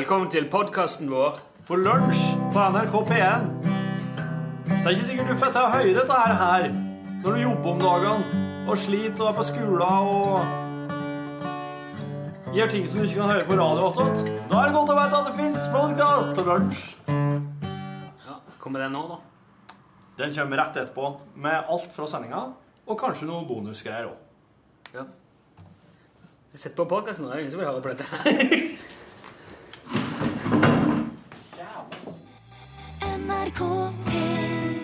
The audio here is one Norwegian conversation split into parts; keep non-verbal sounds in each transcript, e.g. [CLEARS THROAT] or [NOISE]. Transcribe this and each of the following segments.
Velkommen til podkasten vår. For lunsj på NRK P1. Det er ikke sikkert du får til å høre dette her, her når du jobber om dagene og sliter og er på skolen og gjør ting som du ikke kan høre på radio attåt. Da er det godt å vite at det fins podkast til lunsj. Ja, Kommer den nå, da? Den kommer rett etterpå med alt fra sendinga og kanskje noe bonusgreier òg. Ja. Sett på podkasten, det er ingen som vil høre på dette. [LAUGHS] NRK P1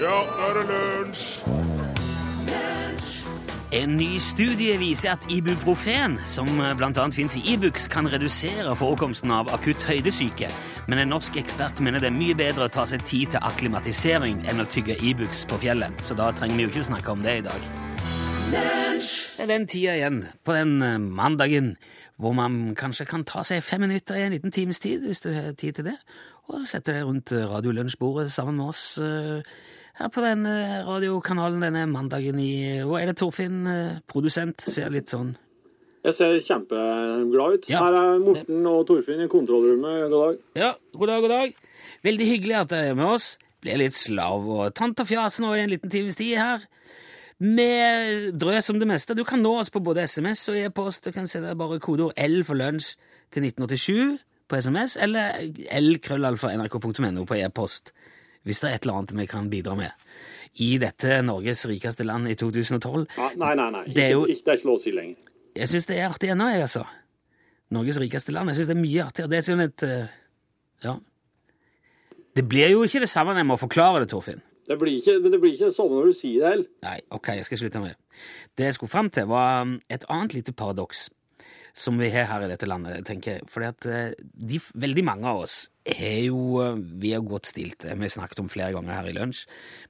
Ja, nå er det lunsj! En ny studie viser at ibuprofen, som bl.a. finnes i Ibux, kan redusere forekomsten av akutt høydesyke, men en norsk ekspert mener det er mye bedre å ta seg tid til akklimatisering enn å tygge Ibux på fjellet, så da trenger vi jo ikke snakke om det i dag. Det er den tida igjen, på den eh, mandagen, hvor man kanskje kan ta seg fem minutter i en liten times tid, hvis du har tid til det, og sette deg rundt radiolunsjbordet sammen med oss eh, her på den eh, radiokanalen denne mandagen i Hvor er det Torfinn, eh, produsent, ser litt sånn Jeg ser kjempeglad ut. Ja. Her er Morten og Torfinn i kontrollrommet. God dag. Ja, god dag, god dag. Veldig hyggelig at dere er med oss. Blir litt slav og tant og fjas nå i en liten times tid her. Med drøs om det meste. Du kan nå oss på både SMS og e-post. Du kan sende bare kodeord L for lunsj til 1987 på SMS, eller lkrøllalfa.nrk.no på e-post. Hvis det er et eller annet vi kan bidra med i dette Norges rikeste land i 2012. Nei, nei, nei. Det er jo- Ikke, ikke, det er ikke lov å si lenger. Jeg syns det er artig ennå, jeg, altså. Norges rikeste land. Jeg syns det er mye artigere. Det er sånn et eh, Ja. Det blir jo ikke det samme når jeg må forklare det, Torfinn. Det blir ikke, men det blir ikke det samme når du sier det heller. Nei, ok, jeg skal slutte med det. Det jeg skulle fram til, var um, et annet lite paradoks som vi har her i dette landet, tenker jeg. Fordi at eh, de, veldig mange av oss er jo eh, Vi er godt stilt, Vi har snakket om flere ganger her i lunsj.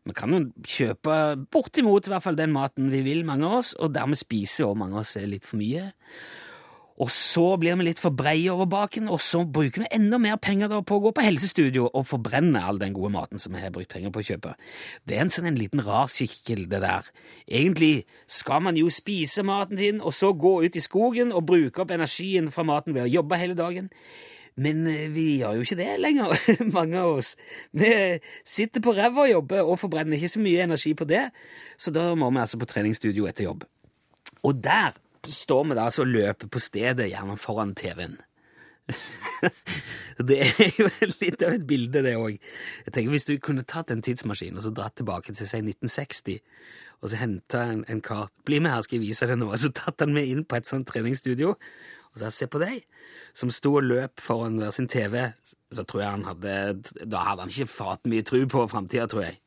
Vi kan jo kjøpe bortimot i hvert fall den maten vi vil, mange av oss, og dermed spise og mange av oss litt for mye. Og så blir vi litt for breie over baken, og så bruker vi enda mer penger på å gå på helsestudio og forbrenne all den gode maten som vi har brukt penger på å kjøpe. Det er en sånn en liten rar sirkel, det der. Egentlig skal man jo spise maten sin, og så gå ut i skogen og bruke opp energien fra maten ved å jobbe hele dagen. Men eh, vi gjør jo ikke det lenger, [LAUGHS] mange av oss. Vi sitter på ræva og jobber og forbrenner ikke så mye energi på det, så da må vi altså på treningsstudio etter jobb. Og der står vi da og løper på stedet, gjerne foran TV-en. [LAUGHS] det er jo litt av et bilde, det òg. Hvis du kunne tatt en tidsmaskin og så dratt tilbake til si 1960, og så henta en, en kar Bli med her, skal jeg vise deg noe. Og så tatt han med inn på et sånt treningsstudio, og så se på deg, som sto og løp foran hver sin TV. Så tror jeg han hadde Da hadde han ikke fat mye tru på framtida, tror jeg.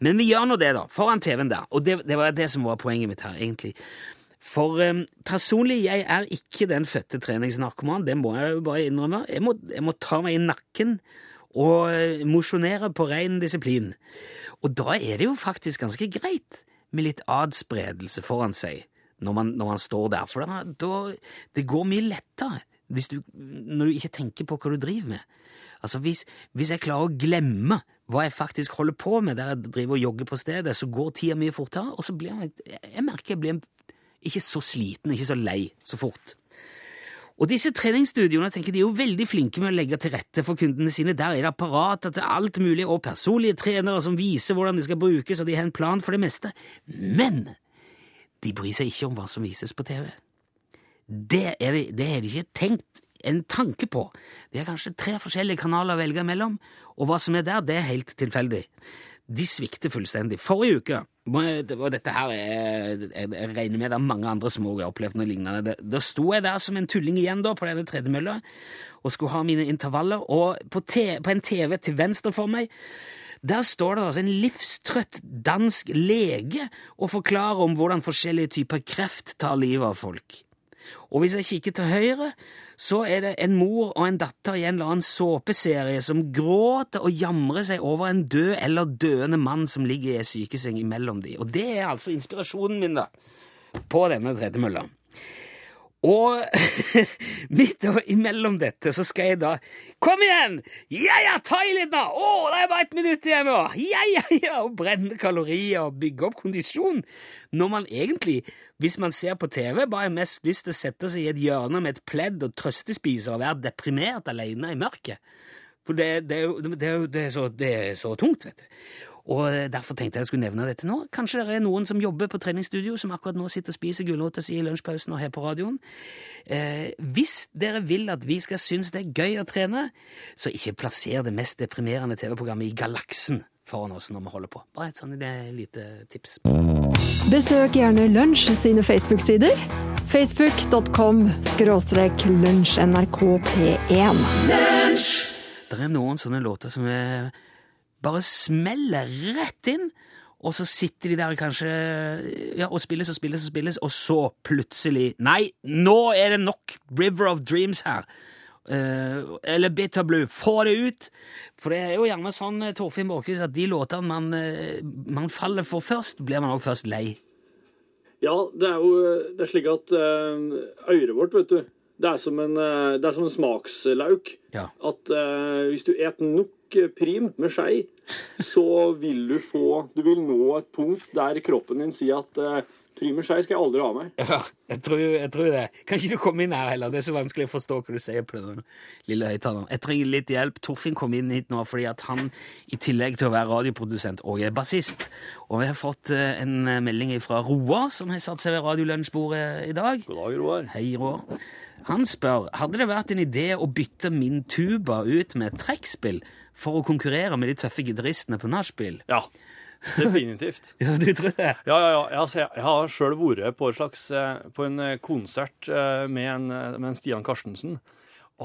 Men vi gjør nå det, da. Foran TV-en der. Og det, det var det som var poenget mitt her, egentlig. For eh, personlig, jeg er ikke den fødte treningsnarkoman, det må jeg jo bare innrømme. Jeg må, jeg må ta meg i nakken og eh, mosjonere på ren disiplin. Og da er det jo faktisk ganske greit med litt adspredelse foran seg når man, når man står der, for da, da det går mye lettere hvis du, når du ikke tenker på hva du driver med. Altså hvis, hvis jeg klarer å glemme hva jeg faktisk holder på med der jeg driver og jogger på stedet, så går tida mye fortere, og så blir jeg, jeg merker jeg blir ikke så sliten, ikke så lei så fort. Og disse treningsstudioene tenker de er jo veldig flinke med å legge til rette for kundene sine. Der er det apparater til alt mulig, og personlige trenere som viser hvordan de skal brukes, og de har en plan for det meste. Men de bryr seg ikke om hva som vises på TV. Det er de, det er de ikke tenkt en tanke på. Det er kanskje tre forskjellige kanaler å velge mellom, og hva som er der, det er helt tilfeldig. De svikter fullstendig. Forrige uke og dette her er, jeg, regner med det er mange andre som har opplevd noe lignende. Da sto jeg der som en tulling igjen da, på denne tredemølla og skulle ha mine intervaller, og på, te, på en TV til venstre for meg der står det altså en livstrøtt dansk lege og forklarer om hvordan forskjellige typer kreft tar livet av folk. Og hvis jeg kikker til høyre, så er det en mor og en datter i en eller annen såpeserie som gråter og jamrer seg over en død eller døende mann som ligger i ei sykeseng imellom de. Og det er altså inspirasjonen min, da, på denne tredemølla. Og [LAUGHS] midt og imellom dette så skal jeg da Kom igjen! Ja, ja, ta i litt nå! Å, det er bare ett minutt igjen nå! Ja, ja, ja! Og brenne kalorier og bygge opp kondisjon. Når man egentlig, hvis man ser på TV, bare har mest lyst til å sette seg i et hjørne med et pledd og trøstespise og være deprimert alene i mørket. For det, det, er jo, det, er jo, det, er så, er så tungt, vet du. Og Derfor tenkte jeg jeg skulle nevne dette nå. Kanskje det er noen som jobber på treningsstudio, som akkurat nå sitter og spiser gulrota si i lunsjpausen og her på radioen. Eh, hvis dere vil at vi skal synes det er gøy å trene, så ikke plasser det mest deprimerende TV-programmet i galaksen foran oss når vi holder på. Bare et sånt lite tips. Besøk gjerne Lunsj sine Facebook-sider. Facebook.com skråstrek lunsjnrkp1. Det er noen sånne låter som er bare smeller rett inn, og så sitter de der kanskje ja, og spilles og spilles og spilles, og så plutselig Nei, nå er det nok River of Dreams her! Uh, eller Bitter Blue. Få det ut! For det er jo gjerne sånn, eh, Torfinn Borchhus, at de låtene man, eh, man faller for først, blir man også først lei. Ja, det er jo det er slik at uh, øret vårt, vet du, det er som en, eh, det er som en smakslauk. Ja. At eh, hvis du et nok prim med skei, så vil du få Du vil nå et punkt der kroppen din sier at eh, med skei skal jeg aldri ha mer. Ja, jeg tror, jeg tror det. Kan ikke du komme inn her heller? Det er så vanskelig å forstå hva du sier på den lille høyttaleren. Jeg trenger litt hjelp. Torfinn kom inn hit nå fordi at han i tillegg til å være radioprodusent og er bassist. Og vi har fått eh, en melding fra Roar, som har satt seg ved radiolunsjbordet i dag. God dag, Roar. Hei, Roar. Han spør hadde det vært en idé å bytte min tuba ut med trekkspill for å konkurrere med de tøffe gitaristene på nachspiel. Ja, definitivt. [LAUGHS] Ja, du tror det? Ja, ja, ja. Jeg, altså, jeg, jeg har sjøl vært på, slags, eh, på en eh, konsert eh, med en, med en Stian Karstensen.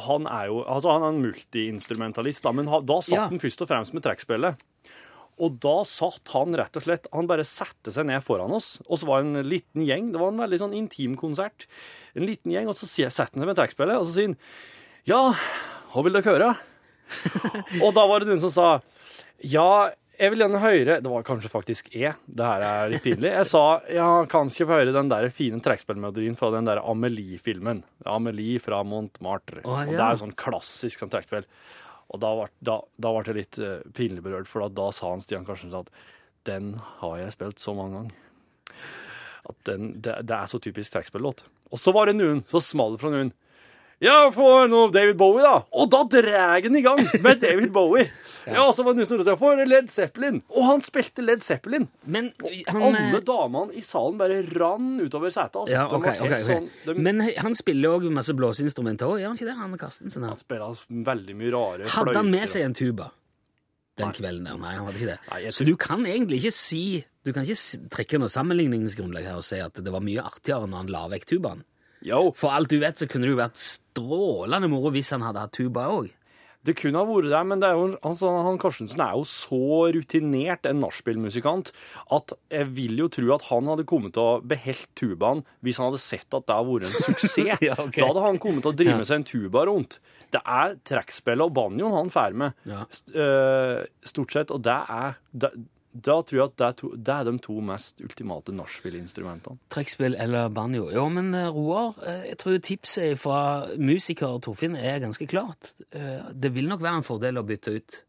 Han er jo altså han er en multiinstrumentalist, men da satt Ja. han først og fremst med trekkspillet. Og da satt han rett og slett Han bare satte seg ned foran oss, og så var det en liten gjeng. Det var en veldig sånn intim konsert. En liten gjeng, og så setter han seg med trekkspillet, og så sier han Ja, hva vil dere høre? [LAUGHS] og da var det noen som sa Ja, jeg vil gjerne høre Det var kanskje faktisk jeg. Det her er litt pinlig. Jeg sa ja, kanskje få høre den der fine trekkspillmelodien fra den der Amelie-filmen. Amelie fra Montmartre. Å, Og det er sånn klassisk sånn trekkspill. Og da ble, da, da ble jeg litt uh, pinlig berørt, for da, da sa han Stian Karstensen at den har jeg spilt så mange ganger. At den, det, det er så typisk trekkspillåt. Og så var det noen, så smalt fra noen. Ja, få noe David Bowie, da! Og da drar han i gang med David Bowie. [LAUGHS] ja. så var det ropte for Led Zeppelin. Og han spilte Led Zeppelin. Men han, Alle damene i salen bare rann utover setet. Altså. ja, okay, ok, okay. ok, ok. Sånn, de, Men han spiller jo òg masse blåseinstrumenter òg, gjør han ikke det? Han Carstensen? her. han spiller veldig mye rare Hadde han med seg en tuba den kvelden der? Nei, han hadde ikke det. Nei, jeg Så du kan egentlig ikke si Du kan ikke trekke noe sammenligningsgrunnlag her og si at det var mye artigere når han la vekk tubaen. Jo, For alt du vet, så kunne det jo vært strålende moro hvis han hadde hatt tuba òg. det kunne ha vært det, men det jo, altså, han Karstensen er jo så rutinert en nachspielmusikant at jeg vil jo tro at han hadde kommet til å beholdt tubaen hvis han hadde sett at det hadde vært en suksess. [LAUGHS] Ja, okay. Da hadde han kommet til å drive med seg en tuba rundt. Det er trekkspillet og banjoen han får med, Ja. øh, stort sett, og det er da, da tror jeg at det er, to, det er de to mest ultimate nachspielinstrumentene. Trekkspill eller banjo. Jo, men eh, Roar, eh, jeg tror tipset fra musiker Torfinn er ganske klart. Eh, Det vil nok være en fordel å bytte ut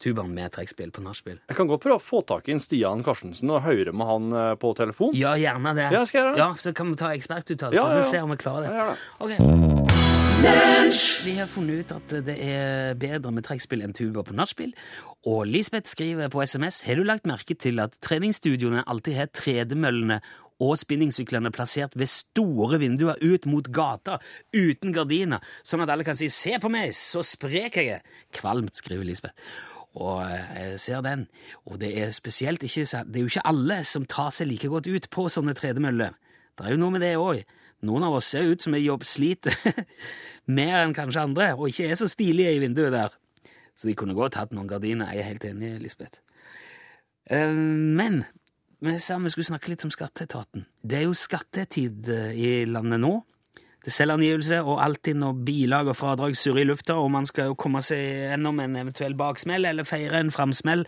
tubaen med trekkspill på nachspiel. Jeg kan godt prøve å få tak i en Stian Karstensen og høre med han på telefon. Ja, gjerne det. Ja, skal jeg gjøre det? Ja, Så kan vi ta ekspertuttalelse Ja, ja, ja. og se om vi klarer det. Ja, gjør det. Ok. Vi har funnet ut at det er bedre med trekkspill enn tuba på nachspiel. Og Lisbeth skriver på SMS har du lagt merke til at treningsstudioene alltid har tredemøllene og spinningsyklene plassert ved store vinduer ut mot gata, uten gardiner, sånn at alle kan si 'se på meg, så sprek jeg er'. Kvalmt, skriver Lisbeth. Og eh, jeg ser den. Og det er spesielt ikke Det er jo ikke alle som tar seg like godt ut på sånne tredemøller. Det er jo noe med det òg. Noen av oss ser ut som vi jobb sliter [LAUGHS] mer enn kanskje andre, og ikke er så stilige i vinduet der. Så de kunne godt hatt noen gardiner. Jeg er helt enig, Lisbeth. Eh, Men vi sa vi skulle snakke litt om skatteetaten. Det er jo skattetid eh, i landet nå. Det er selvangivelse og alltid når bilag og fradrag surrer i lufta, og man skal jo komme seg gjennom en eventuell baksmell eller feire en framsmell.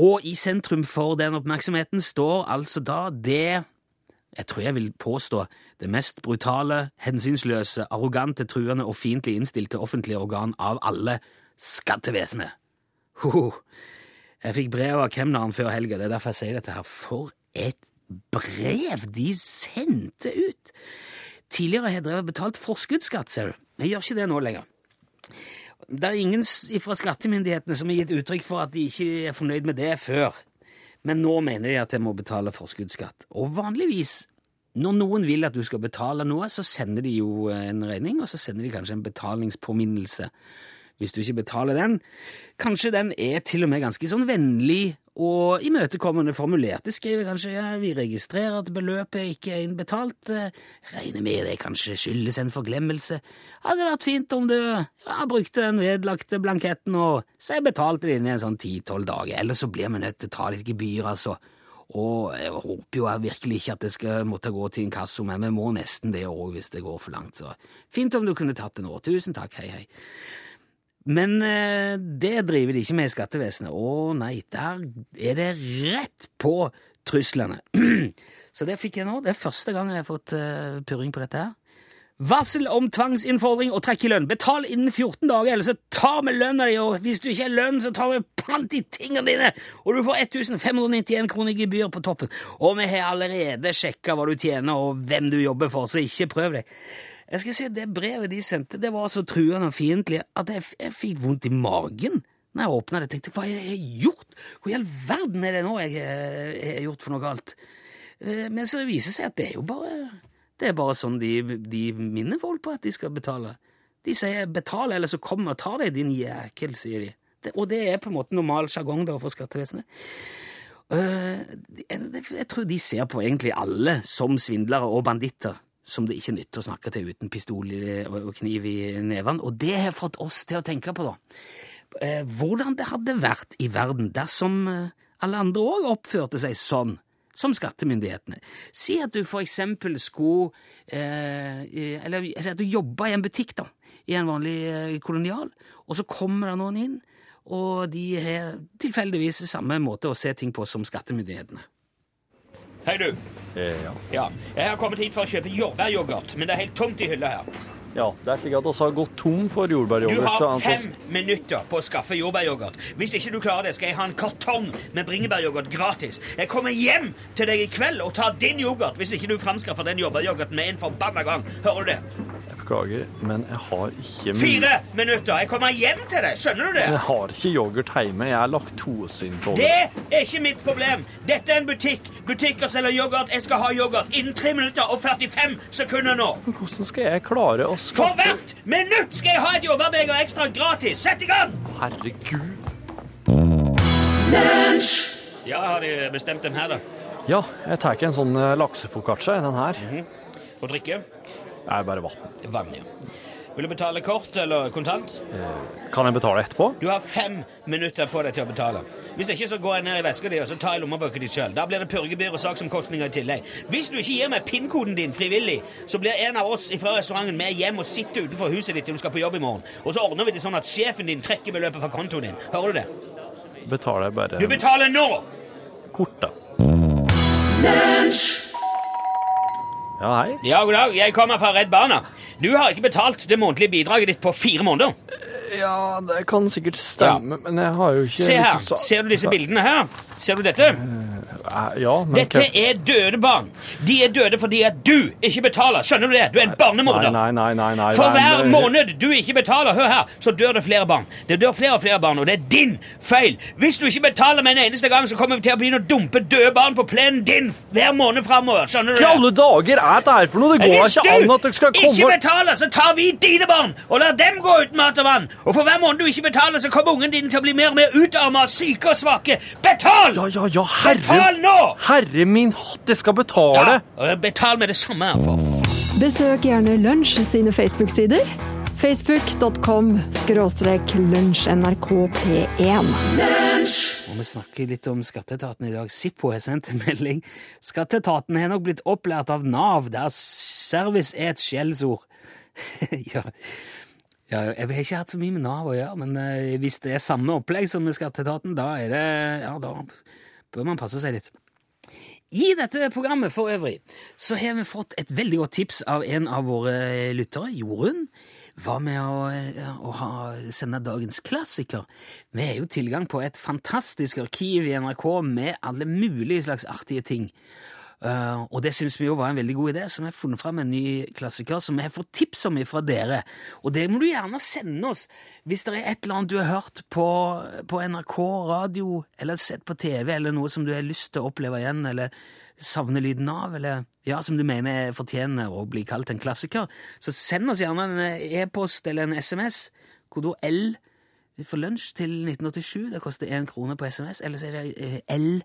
Og i sentrum for den oppmerksomheten står altså da det jeg tror jeg vil påstå, det mest brutale, hensynsløse, arrogante, truende og fiendtlig innstilte offentlige organ av alle, skattevesenet. Ho, jeg fikk brev av kemneren før helga, det er derfor jeg sier dette her. For et brev de sendte ut! Tidligere har drevet betalt forskuddsskatt, ser du. Jeg gjør ikke det nå lenger. Det er ingen fra skattemyndighetene som har gitt uttrykk for at de ikke er fornøyd med det før. Men nå mener de at jeg må betale forskuddsskatt. Og vanligvis, når noen vil at du skal betale noe, så sender de jo en regning, og så sender de kanskje en betalingspåminnelse. Hvis du ikke betaler den, kanskje den er til og med ganske sånn vennlig og imøtekommende formulerte skriver kanskje ja, vi registrerer at beløpet ikke er innbetalt, eh, regner med det kanskje skyldes en forglemmelse. Hadde vært fint om du ja, brukte den vedlagte blanketten og så betalte det inn i en sånn ti-tolv dager, ellers så blir vi nødt til å ta litt gebyr, altså. Og jeg håper jo jeg virkelig ikke at det skal måtte gå til inkasso, men vi må nesten det òg hvis det går for langt, så fint om du kunne tatt det nå. Tusen takk, hei, hei. Men eh, det driver de ikke med i skattevesenet. Å nei, der er det rett på truslene. [CLEARS THROAT] Så det fikk jeg nå. Det er første gang jeg har fått eh, purring på dette her. Varsel om tvangsinnfordring og trekk i lønn. Betal innen 14 dager, ellers så tar vi lønna di, og hvis du ikke har lønn, så tar vi pant i tingene dine, og du får 1591 kroner i gebyr på toppen. Og vi har allerede sjekka hva du tjener og hvem du jobber for, så ikke prøv deg. Jeg skal si at Det brevet de sendte, det var så truende og fiendtlig at jeg, jeg fikk vondt i magen når jeg åpna det. Jeg tenkte, hva det jeg har gjort? Hvor i all verden er det nå jeg eh, har gjort for noe galt? Eh, Men så viser det seg at det er jo bare det er bare sånn de, de minner folk på at de skal betale. De sier 'betal, eller så kom og ta deg, din jækel', sier de. Det, og det er på en måte normal sjargong for skattevesenet. Uh, jeg, jeg tror de ser på egentlig alle som svindlere og banditter som det ikke nytter å snakke til uten pistol og kniv i nevene. Og det har fått oss til å tenke på, da. Eh, hvordan det hadde vært i verden dersom eh, alle andre òg oppførte seg sånn som skattemyndighetene. Si at du for eksempel skulle eh, Eller si at du jobba i en butikk, da, i en vanlig eh, kolonial, og så kommer det noen inn, og de har tilfeldigvis samme måte å se ting på som skattemyndighetene. Hei, du. Ja. Ja, jeg har kommet hit for å kjøpe jordbæryoghurt, men det er helt tomt i hylla her. ja, det er slik at også har gått tom for jordbæryoghurt. Du har fem minutter på å skaffe jordbæryoghurt. Hvis ikke du klarer det, skal jeg ha en kartong med bringebæryoghurt gratis. Jeg kommer hjem til deg i kveld og tar din yoghurt hvis ikke du framskaffer den jordbæryoghurten med en forbanna gang. Hører du det? Beklager, men jeg har ikke Fire minutter! Jeg kommer hjem til deg. Skjønner du det? Jeg har ikke yoghurt hjemme. Jeg er laktoseintolerant. Det er ikke mitt problem. Dette er en butikk. Butikker selger yoghurt. Jeg skal ha yoghurt innen 3 minutter og 45 sekunder nå. Men Hvordan skal jeg klare å For hvert minutt skal jeg ha et jordbærbeger ekstra gratis. Sett i gang! Herregud. Ja, har de bestemt dem her, da? Ja, jeg tar ikke en sånn eh, laksefoccaccia, den her. Og drikke? Er bare vann. Vann, ja. Vil du betale kort eller kontant? Kan jeg betale etterpå? Du har fem minutter på deg til å betale. Hvis ikke så går jeg ned i veska di og så tar jeg lommeboka di sjøl. Da blir det purgebyr og saksomkostninger i tillegg. Hvis du ikke gir meg PIN-koden din frivillig, så blir en av oss fra restauranten med hjem og sitter utenfor huset ditt til du skal på jobb i morgen. Og så ordner vi det sånn at sjefen din trekker beløpet fra kontoen din. Hører du det? Betaler jeg bare Du betaler nå! kort, da. Ja, hei. Ja, god dag. Jeg kommer fra Redd Barna. Du har ikke betalt det månedlige bidraget ditt på fire måneder. Ja, det kan sikkert stemme, men jeg har jo ikke Se her. liksom så- Ser du disse bildene her? Ser du dette? Eh, Ja, men Dette er døde barn. De er døde fordi at du ikke betaler. Skjønner du det? Du er en barnemorder. Nei, nei, nei, nei. For hver måned du ikke betaler, hør her, så dør det flere barn. Det dør flere og flere barn, og det er din feil. Hvis du ikke betaler med en eneste gang, så kommer vi til å begynne å dumpe døde barn på plenen din hver måned framover. Skjønner du det? Hva alle dager er dette her for noe? Det går Hvis ikke an at dere skal ikke betaler, så tar vi dine barn og lar dem gå uten mat og vann. Og for hver måned du ikke betaler, så kommer ungen din til å bli mer og mer utarmet, syke og svake. Betal! Ja, ja, ja, herre Betal nå! Herre min hatt, jeg skal betale! Ja, betal med det samme. For Besøk gjerne Lunsj sine Facebook-sider. Facebook.com skråstrek lunsjnrkp1. Og vi snakker litt om skatteetaten i dag. Sippo har sendt en melding. Skatteetaten har nok blitt opplært av Nav, der service er et skjellsord. [LAUGHS] ja. ja, jeg har ikke hatt så mye med Nav å gjøre, men eh, hvis det er samme opplegg som med skatteetaten, da er det Ja, da bør man passe seg litt. I dette programmet for øvrig så har vi fått et veldig godt tips av en av våre lyttere, Jorunn. Hva med å, å ha, sende dagens klassiker? Vi har jo tilgang på et fantastisk arkiv i NRK med alle mulige slags artige ting. Uh, og det syns vi jo var en veldig god idé, så vi har funnet fram en ny klassiker som vi har fått tips om fra dere. Og det må du gjerne sende oss hvis det er et eller annet du har hørt på, på NRK radio, eller sett på TV, eller noe som du har lyst til å oppleve igjen, eller savner lyden av, eller ja, som du mener fortjener å bli kalt en klassiker. Så send oss gjerne en e-post eller en SMS. Kodord L for lunsj til 1987. Det koster én krone på SMS. Eller så er det eh, L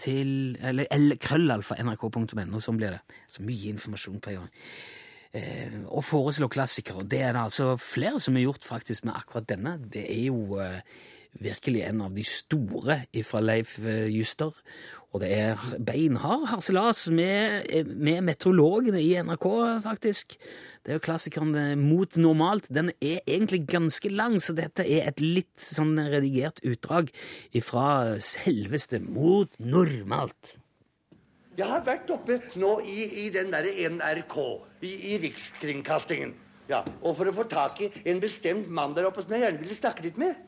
til Eller L krøllalfa nrk.no. Sånn blir det. Så mye informasjon på en gang. Eh, og foreslå klassikere. Det er det altså flere som har gjort faktisk med akkurat denne. Det er jo eh, virkelig en av de store fra Leif eh, Juster. Og det er beinhard harselas med, med meteorologene i NRK, faktisk. Det er jo klassikeren eh, Mot normalt. Den er egentlig ganske lang, så dette er et litt sånn redigert utdrag fra selveste Mot normalt. Jeg har vært oppe nå i, i den derre NRK, i, i Rikskringkastingen. Ja, og for å få tak i en bestemt mann der oppe som jeg gjerne ville snakke litt med.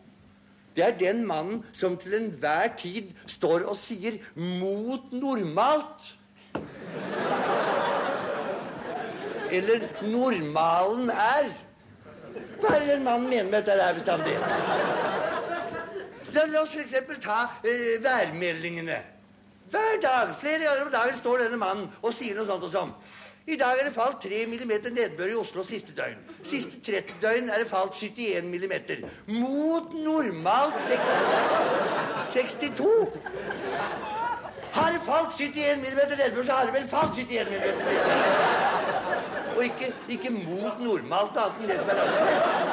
Det er den mannen som til enhver tid står og sier 'mot normalt'. Eller 'normalen er'. Hva er det den mannen mener med dette her bestandig? La, la oss f.eks. ta eh, værmeldingene. Hver dag, flere ganger om dagen, står denne mannen og sier noe sånt og sånn. I dag er det falt 3 mm nedbør i Oslo siste døgn. Siste 30 døgn er det falt 71 mm. Mot normalt 6, 62. Har det falt 71 mm nedbør, så har det vel falt 71 mm nedbør. Og ikke, ikke mot normalt annet enn det som er annet.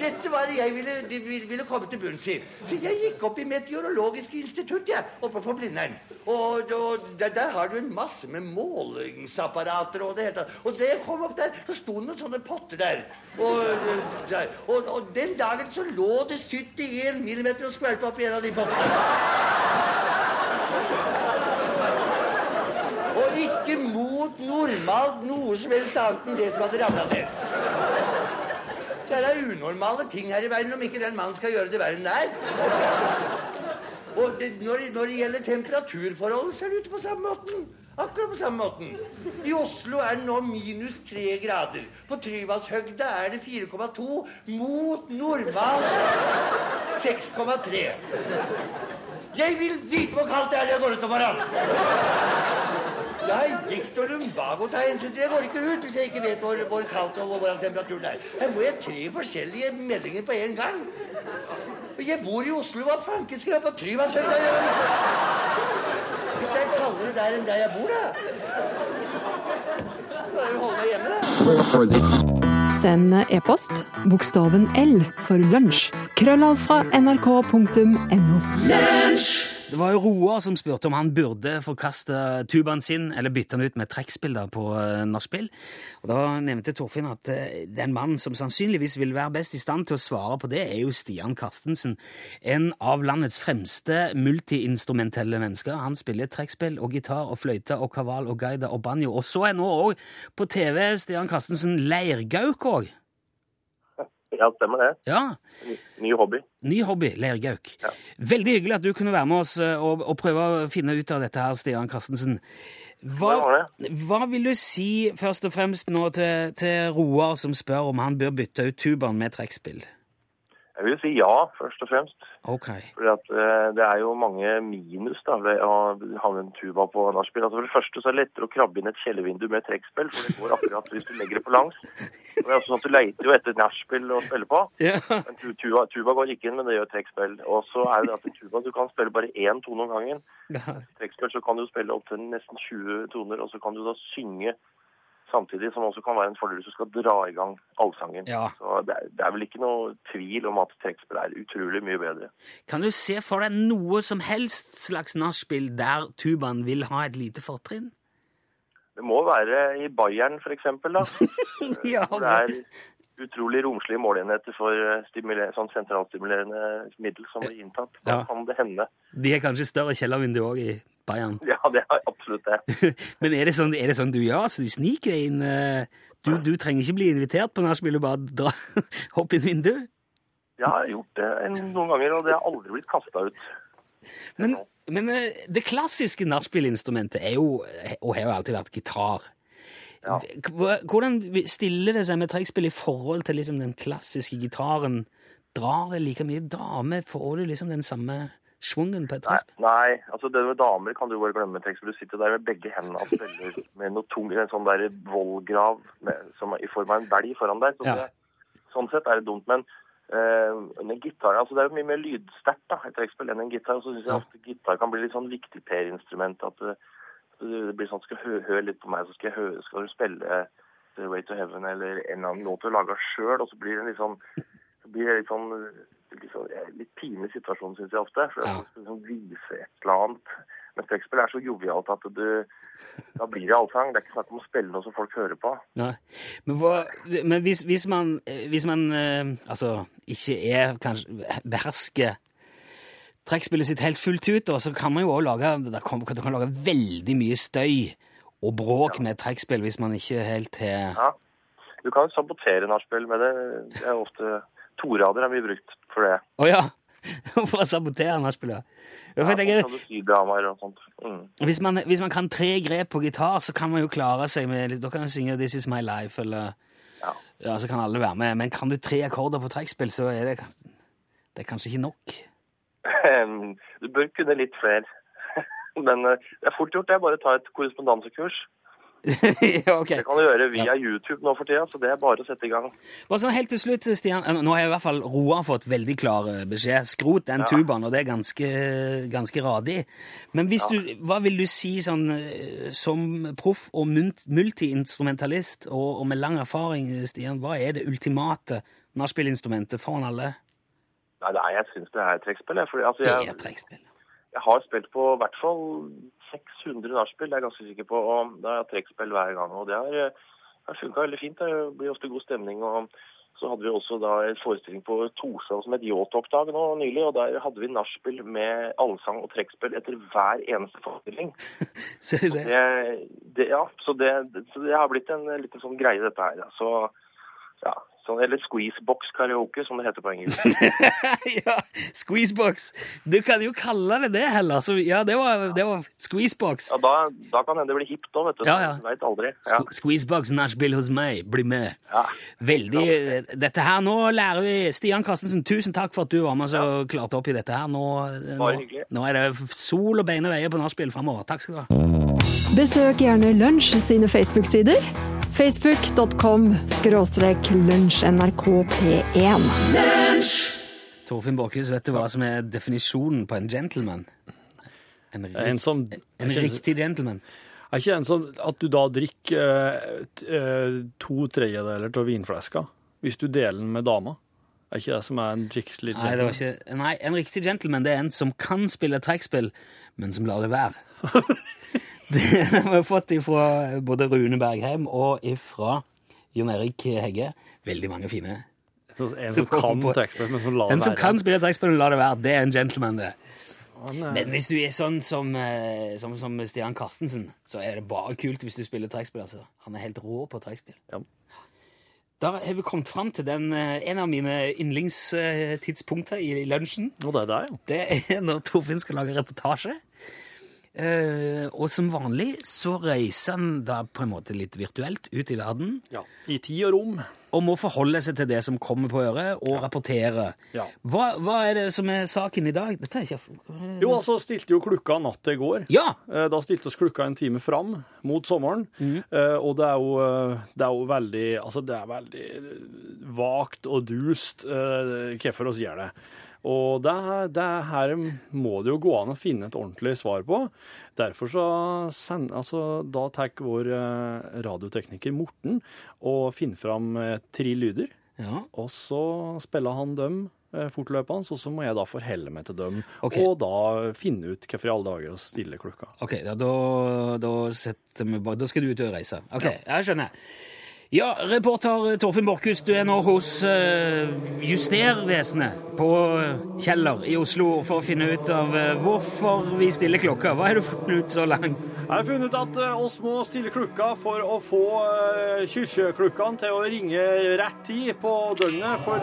Dette var det jeg ville, ville, ville komme til bunns i. Så jeg gikk opp i Meteorologisk institutt, jeg, oppe på Blindern. Og, og der, der, har du en masse med målingsapparater og det heter. Og da jeg kom opp der, så sto det noen sånne potter der. Og, der. Og, og, den dagen så lå det 71 millimeter og skvalpa oppi en av de pottene. Og ikke mot normalt noe som helst annet enn det som hadde ramla ned. Det er unormale ting her i verden om ikke den mannen skal gjøre det verre enn det er. Og det, når, når, det gjelder temperaturforhold, så er det ute på samme måten. Akkurat på samme måten. I Oslo er det nå minus tre grader. På Tryvannshøgda er det 4,2 mot normal 6,3. Jeg vil vite hvor kaldt det er når jeg går ut om morgenen. Jeg gikt og lumbago tar hensyn det. Går ikke ut hvis jeg ikke vet hvor, hvor kaldt og hvordan temperaturen er. Her får jeg tre forskjellige meldinger på en gang. Jeg bor i Oslo. Hva fanken skal jeg på Tryvannshøgda gjøre? Det er kaldere der enn der jeg bor, da. Da er holde meg hjemme, da. Send e-post bokstaven L for lunsj. Krøllav fra nrk.no. Det var jo Roar som spurte om han burde forkaste tubaen sin eller bytte den ut med trekkspiller på uh, nachspiel. Og Da nevnte Torfinn at uh, den mannen som sannsynligvis vil være best i stand til å svare på det, er jo Stian Karstensen. En av landets fremste multiinstrumentelle mennesker. Han spiller trekkspill og gitar og fløyte og kaval og gaida og banjo. Og så er nå òg på TV Stian Karstensen leirgauk òg. Ja, stemmer det. Ja. Ny hobby. Ny hobby, leirgauk. Ja. Veldig hyggelig at du kunne være med oss eh, og, og prøve å finne ut av dette her, Stian Karstensen. Hva, hva vil du si først og fremst nå til, til Roar som spør om han bør bytte ut tubaen med trekkspill? Jeg vil si ja, først og fremst. Okay. Fordi at uh, Det er jo mange minus da, ved å ha en tuba på nachspiel. Altså for det første så er det lettere å krabbe inn et kjellervindu med trekkspill, for det går akkurat hvis du legger det på langs. Og det er også sånn at Du leiter jo etter nachspiel å spille på. Yeah. Men tuba, tuba, går ikke inn, men det gjør trekkspill. Og så er det at i tuba du kan spille bare én tone om gangen. Ja. Trekkspill så kan du spille opp til nesten 20 toner, og så kan du da synge Samtidig som også kan være en fordel hvis du skal dra i gang allsangen. Ja. Så det er, det er, vel ikke noe tvil om at trekkspill er utrolig mye bedre. Kan du se for deg noe som helst slags nachspiel der tubaen vil ha et lite fortrinn? Det må være i Bayern, for eksempel, da. [LAUGHS] ja, det er utrolig romslige målenheter for sånn sentralstimulerende middel som blir inntatt. Da Ja. kan det hende. De er kanskje større kjellervindu òg i Bayern. [LAUGHS] Ja, det er absolutt det. [LAUGHS] Men er det sånn, er det sånn du gjør? Så du sniker deg inn eh, du, du trenger ikke bli invitert på nachspiel og bare dra, [LAUGHS] hopp inn vinduet? Jeg har gjort det noen ganger, og det har aldri blitt kasta ut. Men, men eh, det klassiske nachspielinstrumentet er jo, og har jo alltid vært gitar. Ja. Hvordan stiller det seg med trekkspill i forhold til liksom den klassiske gitaren? Drar det like mye dame? Får du liksom den samme schwungen på et Nei, trekkspill? nei, altså det med damer kan du bare glemme. Så du sitter der med begge hendene og spiller med noe tung, en sånn der vollgrav med, som er i form av en belg foran deg. Så Ja. det, sånn sett er det dumt. Men Uh, en gitar, altså det er jo mye mer lydsterkt da, et trekkspill enn en gitar. Og så syns jeg ofte gitar kan bli litt sånn viktig Per-instrument. At det, det blir sånn, skal høre hør litt på meg, så skal jeg hø skal du spille The Way to Heaven eller en eller annen låt du har laga sjøl, og så blir det litt sånn så blir det litt sånn eh, litt pinlig situasjon, syns jeg ofte. For Ja. jeg skal liksom vise et eller annet. Men trekkspill er så jovialt at du Da blir det allsang. Det er ikke snakk om å spille noe som folk hører på. Nei. Men, hva, men hvis, hvis man, eh, hvis man eh, altså, ikke er kanskje behersker trekkspillet sitt helt fullt ut, og så kan man jo også lage, lage veldig mye støy og bråk med et trekkspill hvis man ikke helt har Ja. Du kan sabotere nachspiel med det. Det er ofte torader er mye brukt for det. Å ja! [LAUGHS] For å sabotere nachspielet. Ja, du sånt. Mm. hvis, man, hvis man kan tre grep på gitar, så kan man jo klare seg med Da kan man synge 'This Is My Life', eller Ja. Ja, så kan alle være med. Men kan du tre akkorder på trekkspill, så er det, det er kanskje ikke nok. [LAUGHS] Du bør kunne litt flere. [LAUGHS] Men eh, det er fort gjort, det. Bare tar ta et korrespondansekurs. [LAUGHS] ja, ok. Det kan du gjøre via YouTube nå for tida, så det er bare å sette i gang. Bare sånn helt til slutt, Stian. eh, Nå har jeg i hvert fall Roar fått veldig klar eh, beskjed. Skrot den Ja. tubaen, og det er ganske, ganske radig. Men hvis du, hva vil du si sånn eh, som proff og multiinstrumentalist og, og med lang erfaring, Stian, hva er det ultimate nachspielinstrumentet foran alle? Nei, nei jeg syns det er trekkspill. jeg, Altså, Det er trekkspill. jeg har spilt på i hvert fall 600 nachspiel, det er jeg ganske sikker på. Og da har jeg trekkspill hver gang. Og det har, eh, har funka veldig fint. Det blir ofte god stemning. og så hadde vi også da en forestilling på Torshov som het Yachttalk-dag nå nylig, og der hadde vi nachspiel med allsang og trekkspill etter hver eneste forestilling. [LAUGHS] Ser du det? Det, det, ja, så det, så det har blitt en liten sånn greie, dette her. Så, ja, sånn, eller squeezebox karaoke, som det heter på engelsk. [LAUGHS] ja, squeezebox. Du kan jo kalle det det heller. Så ja, det var, det var squeezebox. Ja, da, da kan hende det blir hipt òg, vet du. Ja, ja. Veit aldri. Ja. Squeezebox nachspiel hos meg. Bli med. Ja. Veldig Dette her, nå lærer vi Stian Karstensen, tusen takk for at du var med og klarte opp i dette her. Nå, nå, Bare hyggelig. nå er det sol og beine veier på nachspiel framover. Takk skal du ha. Besøk gjerne Lunsj sine Facebook-sider. Facebook.com skråstrek lunsjnrkp1. Torfinn Båkhus, vet du hva som er definisjonen på en gentleman? En, rik, En som en riktig gentleman. Er ikke en sånn at du da drikker eh, t- eh, to tredjedeler av vinfleska hvis du deler den med dama? Er ikke det som er en skikkelig Nei, det var ikke, nei, en riktig gentleman det er en som kan spille trekkspill, men som lar det være. [LAUGHS] [LAUGHS] det har vi fått ifra både Rune Bergheim og ifra Jon Erik Hegge. Veldig mange fine. En som som kan trekkspill, men som lar En det som være. kan spille trekkspill, men lar det være. Det er en gentleman, det. Er- Men hvis du er sånn som, eh, som, som Stian Karstensen, så er det bare kult hvis du spiller trekkspill. Altså. Han er helt rå på trekkspill. Ja. Da har vi kommet fram til den, eh, en av mine yndlingstidspunkter i lunsjen. Og det er der, ja. Det er når Torfinn skal lage reportasje. Eh, og som vanlig så reiser han da på en måte litt virtuelt ut i verden ja. I tid og rom. Og må forholde seg til det som kommer på øret, og rapportere. Ja. Hva, hva er det som er saken i dag? Dette er ikke Jo, altså stilte jo klukka natt til i går. Ja! Eh, Da stilte oss klukka en time fram mot sommeren. Mhm. Eh, Og det er, jo, eh, det er jo veldig Altså, det er veldig vagt og dust hvorfor oss gjør det. Og det, det her må det jo gå an å finne et ordentlig svar på. Derfor så send, altså, da tar vår radiotekniker Morten og finner fram tre lyder. ja. Og så spiller han dem eh, fortløpende, og så må jeg da forholde meg til dem. Okay. Og da finne ut hvorfor i alle dager å stille klokka. Ok, ja, da, da, vi da skal du ut og reise. Ok, jeg skjønner. Ja, reporter Torfinn Borchhus, du er nå hos uh, Justervesenet på Kjeller i Oslo for å finne ut av uh, hvorfor vi stiller klokka. Hva har du funnet ut så langt? Jeg har funnet ut at uh, oss må stille klokka for å få uh, kirkeklokkene til å ringe rett tid på døgnet. For,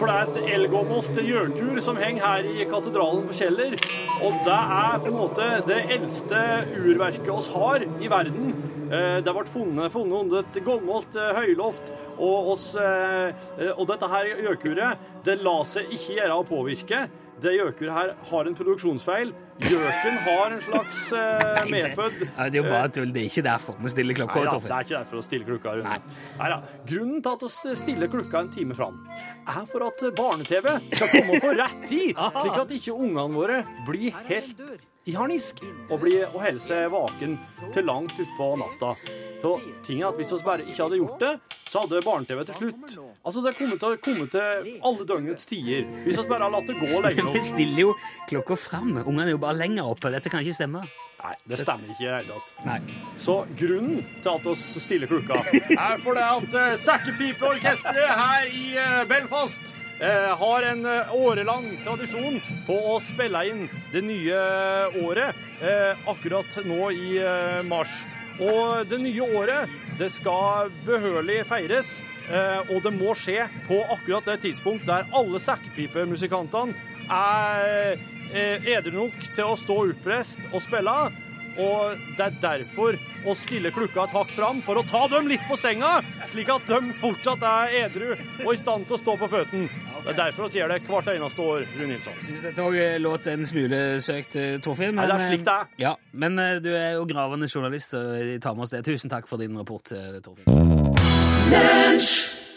for det er et elgåmolt hjørnetur som henger her i katedralen på Kjeller. Og det er på en måte det eldste urverket oss har i verden. Uh, det ble funnet, funnet under et gammelt eh, høyloft, og, oss, eh, og dette her gjøkuret det lar seg ikke gjøre å påvirke. Det gjøkuret her har en produksjonsfeil. Gjøken har en slags uh, medfødd Nei, det er jo bare tull. Det er ikke derfor vi stiller klokka. Nei da, det er ikke derfor å stille klokka. Nei. Grunnen til at vi stiller klokka en time fram, er for at barne-TV skal komme på rett tid, [LAUGHS] slik at ikke ungene våre blir helt i harnisk og, blir, og holde seg vaken til langt utpå natta. Så ting er at Hvis vi bare ikke hadde gjort det, så hadde barne-TV til slutt Altså det kommer til, kommet til alle døgnets tider. Hvis vi bare hadde latt det gå lenge Vi stiller jo klokka fram. Ungene er jo bare lenger oppe. Dette kan ikke stemme. Nei, det stemmer ikke i det hele tatt. Så grunnen til at vi stiller klokka, er for det at uh, Sekkepipeorkesteret her i eh, Belfast eh, har en eh, årelang tradisjon på å spille inn det nye året eh, akkurat nå i eh, mars. Og det nye året, det skal behørig feires, eh, og det må skje på akkurat det tidspunkt der alle sekkpipemusikantene er edre nok til å stå oppreist og spille. Og det er derfor å stille klukka et hakk fram, for å ta dem litt på senga, slik at de fortsatt er edru og i stand til å stå på føttene. Det er derfor vi gjør det hvert eneste år, Rune Nilsson. Syns dette òg låt en smule søkt, Torfinn. Men, Nei, det er slik det er. Ja, men eh, du er jo gravende journalist, så vi tar med oss det. Tusen takk for din rapport, Torfinn. Torfinn.